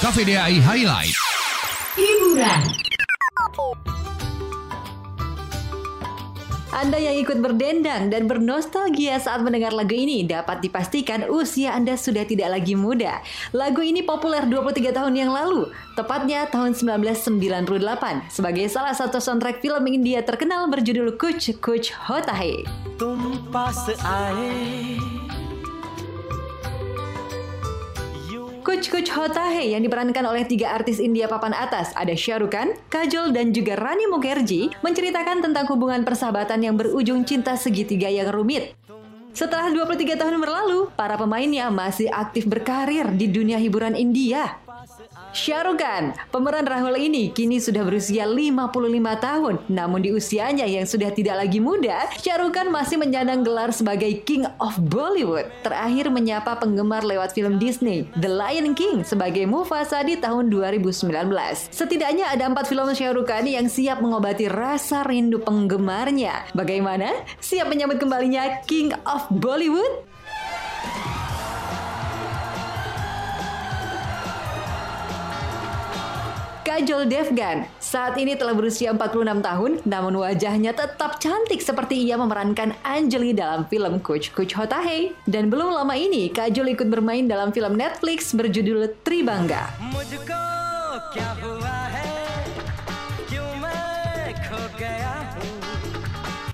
KVDI Highlight. Hiburan. Anda yang ikut berdendang dan bernostalgia saat mendengar lagu ini dapat dipastikan usia Anda sudah tidak lagi muda. Lagu ini populer 23 tahun yang lalu, tepatnya tahun 1998, sebagai salah satu soundtrack film India terkenal berjudul Kuch Kuch Hotahe. Hai. Tumpah Kuch Kuch Hota Hai yang diperankan oleh tiga artis India papan atas, ada Shah Rukh Khan, Kajol, dan juga Rani Mukherjee, menceritakan tentang hubungan persahabatan yang berujung cinta segitiga yang rumit. Setelah 23 tahun berlalu, para pemainnya masih aktif berkarir di dunia hiburan India. Khan, pemeran Rahul ini kini sudah berusia 55 tahun. Namun di usianya yang sudah tidak lagi muda, Khan masih menyandang gelar sebagai King of Bollywood. Terakhir menyapa penggemar lewat film Disney, The Lion King sebagai Mufasa di tahun 2019. Setidaknya ada empat film Khan yang siap mengobati rasa rindu penggemarnya. Bagaimana? Siap menyambut kembalinya King of Bollywood? Kajol Devgan. Saat ini telah berusia 46 tahun, namun wajahnya tetap cantik seperti ia memerankan Anjali dalam film Coach Coach Hotahe. Dan belum lama ini, Kajol ikut bermain dalam film Netflix berjudul Tribangga. Bangga.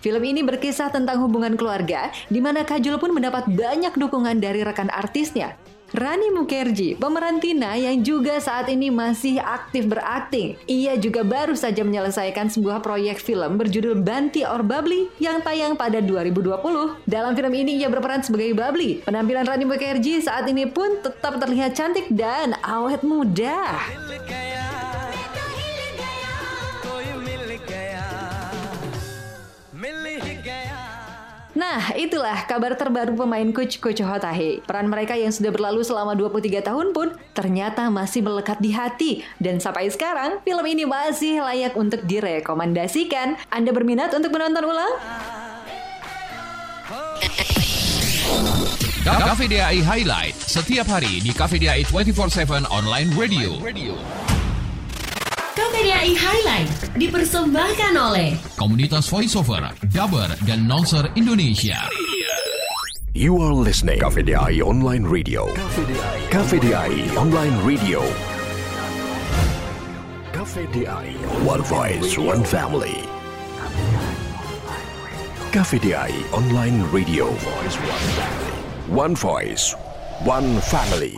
Film ini berkisah tentang hubungan keluarga, di mana Kajol pun mendapat banyak dukungan dari rekan artisnya, Rani Mukherjee, pemeran Tina yang juga saat ini masih aktif berakting. Ia juga baru saja menyelesaikan sebuah proyek film berjudul Banti or Babli yang tayang pada 2020. Dalam film ini ia berperan sebagai Babli. Penampilan Rani Mukherjee saat ini pun tetap terlihat cantik dan awet muda. Nah, itulah kabar terbaru pemain Kuch Kuch Hotahe. Peran mereka yang sudah berlalu selama 23 tahun pun ternyata masih melekat di hati. Dan sampai sekarang, film ini masih layak untuk direkomendasikan. Anda berminat untuk menonton ulang? DAI Highlight. Setiap hari di DAI 24/7 Online Radio. KPDI Highlight dipersembahkan oleh Komunitas voiceover, dubber, dan announcer Indonesia. You are listening Cafe DAI Online Radio. Cafe DAI Online Radio. Cafe DAI One Voice, One Family. Cafe DAI Online Radio. One Voice, One Family.